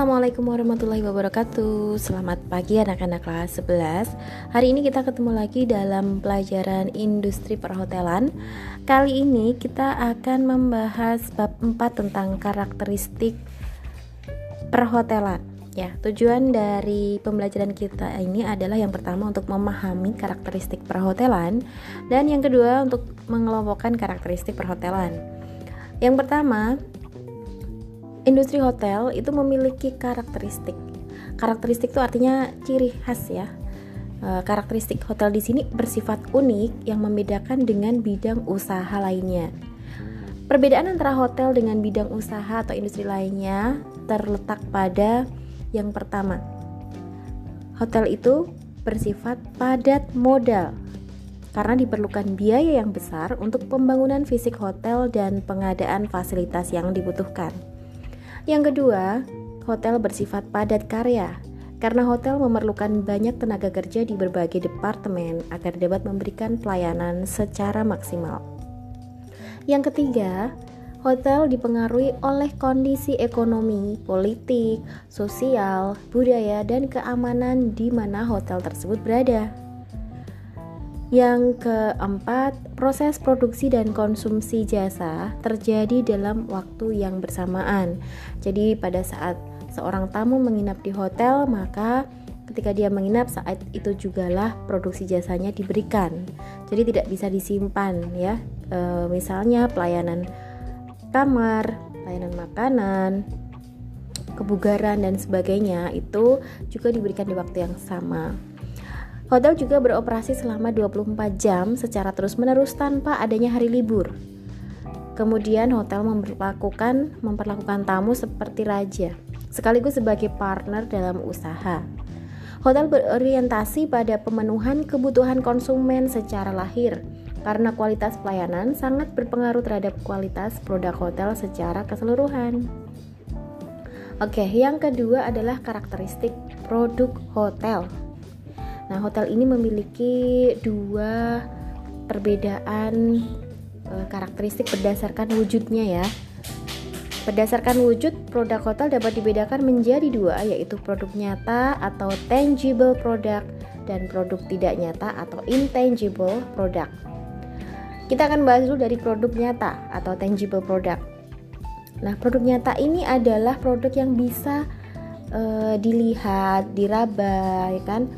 Assalamualaikum warahmatullahi wabarakatuh. Selamat pagi anak-anak kelas 11 Hari ini kita ketemu lagi dalam pelajaran industri perhotelan. Kali ini kita akan membahas bab 4 tentang karakteristik perhotelan. Ya, tujuan dari pembelajaran kita ini adalah yang pertama untuk memahami karakteristik perhotelan dan yang kedua untuk mengelompokkan karakteristik perhotelan. Yang pertama, industri hotel itu memiliki karakteristik. Karakteristik itu artinya ciri khas ya. E, karakteristik hotel di sini bersifat unik yang membedakan dengan bidang usaha lainnya. Perbedaan antara hotel dengan bidang usaha atau industri lainnya terletak pada yang pertama. Hotel itu bersifat padat modal karena diperlukan biaya yang besar untuk pembangunan fisik hotel dan pengadaan fasilitas yang dibutuhkan. Yang kedua, hotel bersifat padat karya karena hotel memerlukan banyak tenaga kerja di berbagai departemen agar dapat memberikan pelayanan secara maksimal. Yang ketiga, hotel dipengaruhi oleh kondisi ekonomi, politik, sosial, budaya, dan keamanan di mana hotel tersebut berada. Yang keempat, proses produksi dan konsumsi jasa terjadi dalam waktu yang bersamaan. Jadi, pada saat seorang tamu menginap di hotel, maka ketika dia menginap saat itu jugalah produksi jasanya diberikan. Jadi tidak bisa disimpan ya. E, misalnya pelayanan kamar, pelayanan makanan, kebugaran dan sebagainya itu juga diberikan di waktu yang sama. Hotel juga beroperasi selama 24 jam secara terus-menerus tanpa adanya hari libur. Kemudian hotel memperlakukan memperlakukan tamu seperti raja, sekaligus sebagai partner dalam usaha. Hotel berorientasi pada pemenuhan kebutuhan konsumen secara lahir, karena kualitas pelayanan sangat berpengaruh terhadap kualitas produk hotel secara keseluruhan. Oke, yang kedua adalah karakteristik produk hotel. Nah, hotel ini memiliki dua perbedaan e, karakteristik berdasarkan wujudnya ya. Berdasarkan wujud, produk hotel dapat dibedakan menjadi dua, yaitu produk nyata atau tangible product dan produk tidak nyata atau intangible product. Kita akan bahas dulu dari produk nyata atau tangible product. Nah, produk nyata ini adalah produk yang bisa e, dilihat, diraba, ya kan?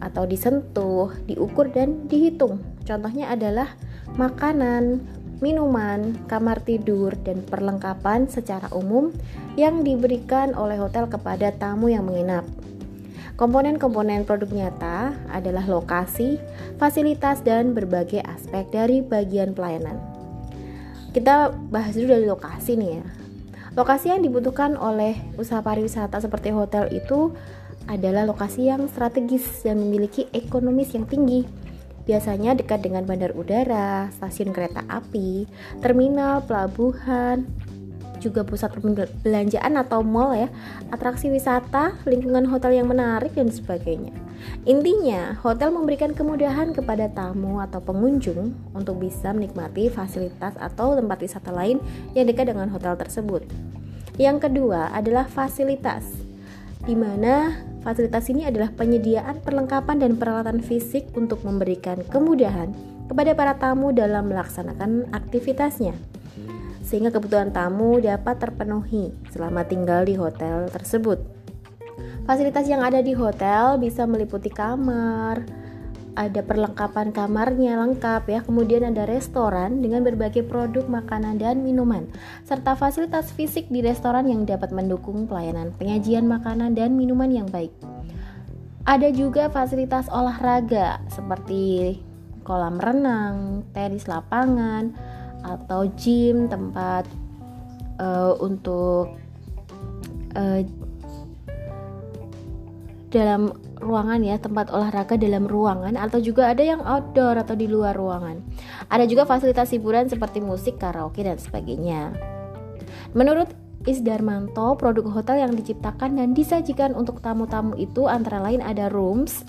Atau disentuh, diukur dan dihitung. Contohnya adalah makanan, minuman, kamar tidur, dan perlengkapan secara umum yang diberikan oleh hotel kepada tamu yang menginap. Komponen-komponen produk nyata adalah lokasi, fasilitas, dan berbagai aspek dari bagian pelayanan. Kita bahas dulu dari lokasi nih ya. Lokasi yang dibutuhkan oleh usaha pariwisata seperti hotel itu adalah lokasi yang strategis dan memiliki ekonomis yang tinggi. Biasanya dekat dengan bandar udara, stasiun kereta api, terminal, pelabuhan, juga pusat perbelanjaan atau mall ya, atraksi wisata, lingkungan hotel yang menarik dan sebagainya. Intinya, hotel memberikan kemudahan kepada tamu atau pengunjung untuk bisa menikmati fasilitas atau tempat wisata lain yang dekat dengan hotel tersebut. Yang kedua adalah fasilitas, di mana Fasilitas ini adalah penyediaan perlengkapan dan peralatan fisik untuk memberikan kemudahan kepada para tamu dalam melaksanakan aktivitasnya, sehingga kebutuhan tamu dapat terpenuhi selama tinggal di hotel tersebut. Fasilitas yang ada di hotel bisa meliputi kamar, ada perlengkapan kamarnya lengkap ya. Kemudian ada restoran dengan berbagai produk makanan dan minuman serta fasilitas fisik di restoran yang dapat mendukung pelayanan penyajian makanan dan minuman yang baik. Ada juga fasilitas olahraga seperti kolam renang, tenis lapangan, atau gym tempat uh, untuk uh, dalam ruangan ya, tempat olahraga dalam ruangan atau juga ada yang outdoor atau di luar ruangan. Ada juga fasilitas hiburan seperti musik, karaoke dan sebagainya. Menurut Isdarmanto, produk hotel yang diciptakan dan disajikan untuk tamu-tamu itu antara lain ada rooms,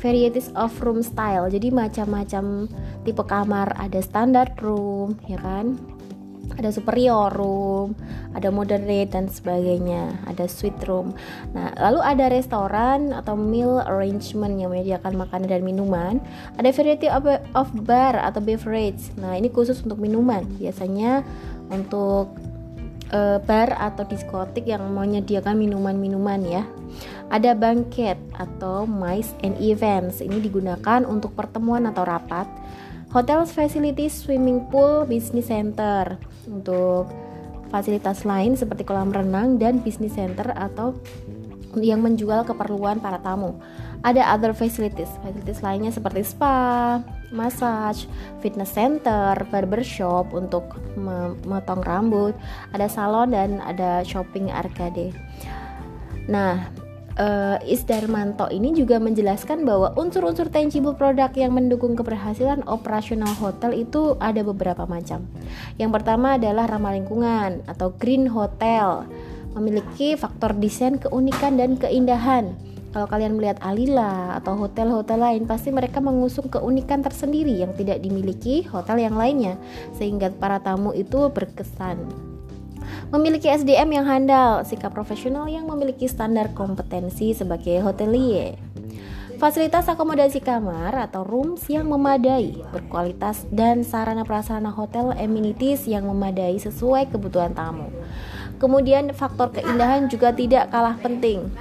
varieties of room style. Jadi macam-macam tipe kamar, ada standard room, ya kan? Ada superior room, ada moderate dan sebagainya, ada suite room. Nah, lalu ada restoran atau meal arrangement yang menyediakan makanan dan minuman. Ada variety of, of bar atau beverage. Nah, ini khusus untuk minuman. Biasanya untuk uh, bar atau diskotik yang menyediakan minuman-minuman ya. Ada banquet atau mice and events. Ini digunakan untuk pertemuan atau rapat. Hotel facilities, swimming pool, business center untuk fasilitas lain seperti kolam renang dan business center atau yang menjual keperluan para tamu. Ada other facilities, facilities lainnya seperti spa, massage, fitness center, barbershop untuk memotong rambut, ada salon dan ada shopping arcade. Nah, uh, Isdarmanto ini juga menjelaskan bahwa unsur-unsur tangible produk yang mendukung keberhasilan operasional hotel itu ada beberapa macam. Yang pertama adalah ramah lingkungan atau green hotel, memiliki faktor desain keunikan dan keindahan. Kalau kalian melihat Alila atau hotel-hotel lain, pasti mereka mengusung keunikan tersendiri yang tidak dimiliki hotel yang lainnya, sehingga para tamu itu berkesan memiliki SDM yang handal, sikap profesional yang memiliki standar kompetensi sebagai hotelier. Fasilitas akomodasi kamar atau rooms yang memadai, berkualitas dan sarana prasarana hotel amenities yang memadai sesuai kebutuhan tamu. Kemudian faktor keindahan juga tidak kalah penting.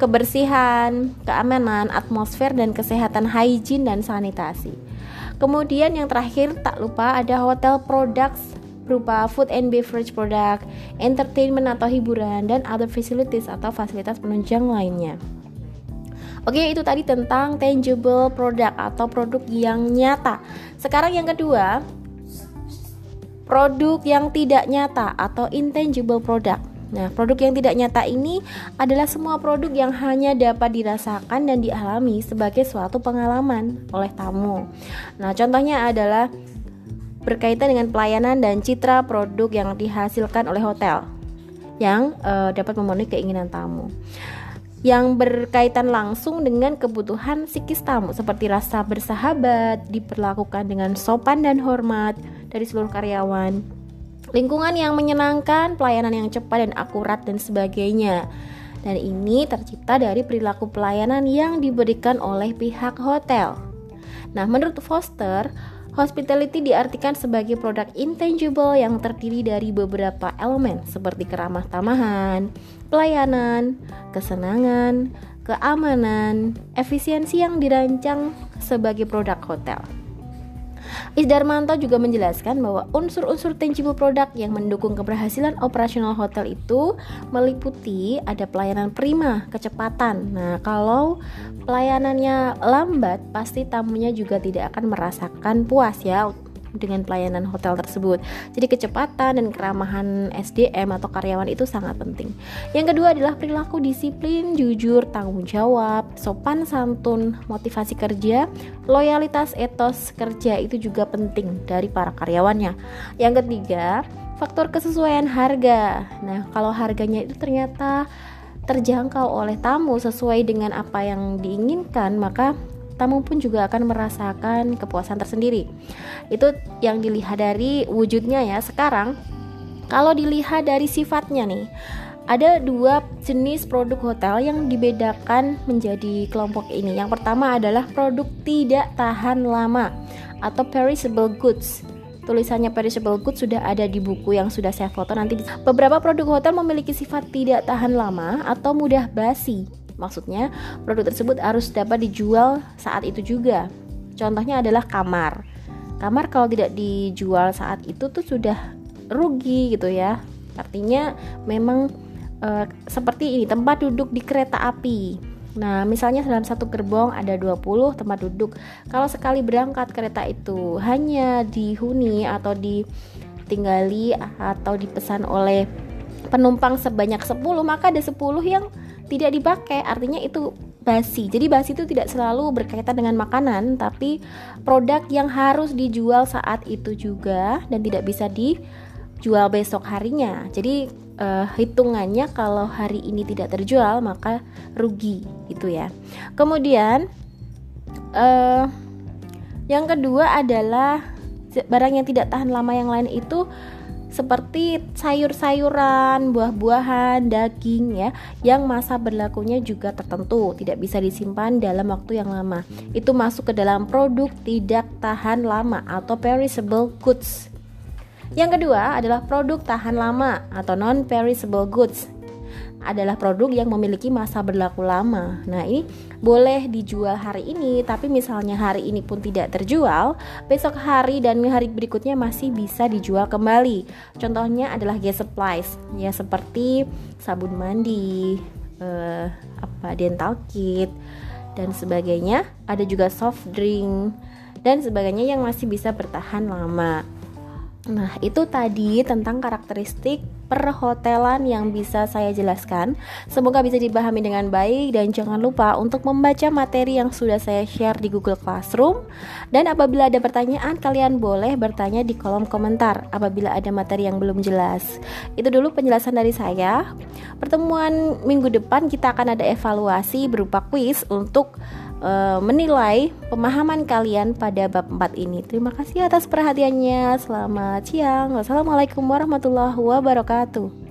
Kebersihan, keamanan, atmosfer dan kesehatan hygiene dan sanitasi. Kemudian yang terakhir tak lupa ada hotel products berupa food and beverage product, entertainment atau hiburan, dan other facilities atau fasilitas penunjang lainnya. Oke, itu tadi tentang tangible product atau produk yang nyata. Sekarang yang kedua, produk yang tidak nyata atau intangible product. Nah, produk yang tidak nyata ini adalah semua produk yang hanya dapat dirasakan dan dialami sebagai suatu pengalaman oleh tamu. Nah, contohnya adalah berkaitan dengan pelayanan dan citra produk yang dihasilkan oleh hotel yang uh, dapat memenuhi keinginan tamu yang berkaitan langsung dengan kebutuhan psikis tamu seperti rasa bersahabat, diperlakukan dengan sopan dan hormat dari seluruh karyawan, lingkungan yang menyenangkan, pelayanan yang cepat dan akurat dan sebagainya. Dan ini tercipta dari perilaku pelayanan yang diberikan oleh pihak hotel. Nah, menurut Foster, Hospitality diartikan sebagai produk intangible yang terdiri dari beberapa elemen seperti keramah tamahan, pelayanan, kesenangan, keamanan, efisiensi yang dirancang sebagai produk hotel. Isdarmanto juga menjelaskan bahwa unsur-unsur tangible product yang mendukung keberhasilan operasional hotel itu meliputi ada pelayanan prima, kecepatan. Nah, kalau pelayanannya lambat, pasti tamunya juga tidak akan merasakan puas ya dengan pelayanan hotel tersebut. Jadi kecepatan dan keramahan SDM atau karyawan itu sangat penting. Yang kedua adalah perilaku disiplin, jujur, tanggung jawab, sopan santun, motivasi kerja, loyalitas etos kerja itu juga penting dari para karyawannya. Yang ketiga, faktor kesesuaian harga. Nah, kalau harganya itu ternyata terjangkau oleh tamu sesuai dengan apa yang diinginkan, maka tamu pun juga akan merasakan kepuasan tersendiri. Itu yang dilihat dari wujudnya ya. Sekarang kalau dilihat dari sifatnya nih, ada dua jenis produk hotel yang dibedakan menjadi kelompok ini. Yang pertama adalah produk tidak tahan lama atau perishable goods. Tulisannya perishable goods sudah ada di buku yang sudah saya foto nanti. Beberapa produk hotel memiliki sifat tidak tahan lama atau mudah basi. Maksudnya, produk tersebut harus dapat dijual saat itu juga. Contohnya adalah kamar. Kamar kalau tidak dijual saat itu tuh sudah rugi gitu ya. Artinya memang e, seperti ini, tempat duduk di kereta api. Nah, misalnya dalam satu gerbong ada 20 tempat duduk. Kalau sekali berangkat kereta itu hanya dihuni atau ditinggali atau dipesan oleh penumpang sebanyak 10, maka ada 10 yang tidak dipakai artinya itu basi. Jadi basi itu tidak selalu berkaitan dengan makanan, tapi produk yang harus dijual saat itu juga dan tidak bisa dijual besok harinya. Jadi uh, hitungannya kalau hari ini tidak terjual maka rugi itu ya. Kemudian uh, yang kedua adalah barang yang tidak tahan lama yang lain itu seperti sayur-sayuran, buah-buahan, daging ya, yang masa berlakunya juga tertentu, tidak bisa disimpan dalam waktu yang lama. Itu masuk ke dalam produk tidak tahan lama atau perishable goods. Yang kedua adalah produk tahan lama atau non perishable goods adalah produk yang memiliki masa berlaku lama. Nah, ini boleh dijual hari ini, tapi misalnya hari ini pun tidak terjual, besok hari dan hari berikutnya masih bisa dijual kembali. Contohnya adalah gas supplies, ya seperti sabun mandi, eh, apa dental kit dan sebagainya. Ada juga soft drink dan sebagainya yang masih bisa bertahan lama. Nah, itu tadi tentang karakteristik perhotelan yang bisa saya jelaskan. Semoga bisa dipahami dengan baik dan jangan lupa untuk membaca materi yang sudah saya share di Google Classroom. Dan apabila ada pertanyaan, kalian boleh bertanya di kolom komentar apabila ada materi yang belum jelas. Itu dulu penjelasan dari saya. Pertemuan minggu depan kita akan ada evaluasi berupa quiz untuk uh, menilai pemahaman kalian pada bab 4 ini. Terima kasih atas perhatiannya. Selamat siang. Wassalamualaikum warahmatullahi wabarakatuh.